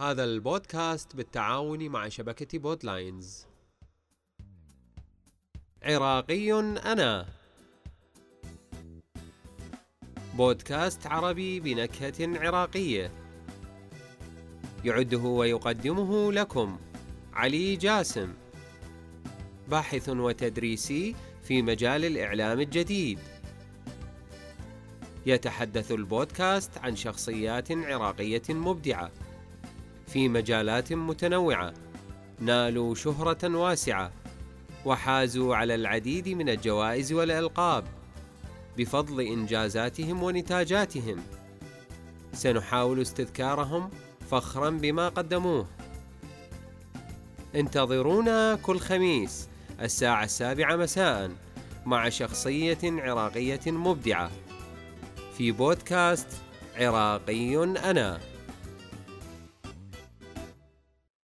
هذا البودكاست بالتعاون مع شبكة بودلاينز. عراقي أنا. بودكاست عربي بنكهة عراقية. يعده ويقدمه لكم علي جاسم باحث وتدريسي في مجال الإعلام الجديد. يتحدث البودكاست عن شخصيات عراقية مبدعة. في مجالات متنوعة. نالوا شهرة واسعة وحازوا على العديد من الجوائز والألقاب بفضل إنجازاتهم ونتاجاتهم. سنحاول استذكارهم فخرا بما قدموه. انتظرونا كل خميس الساعة السابعة مساء مع شخصية عراقية مبدعة. في بودكاست عراقي أنا.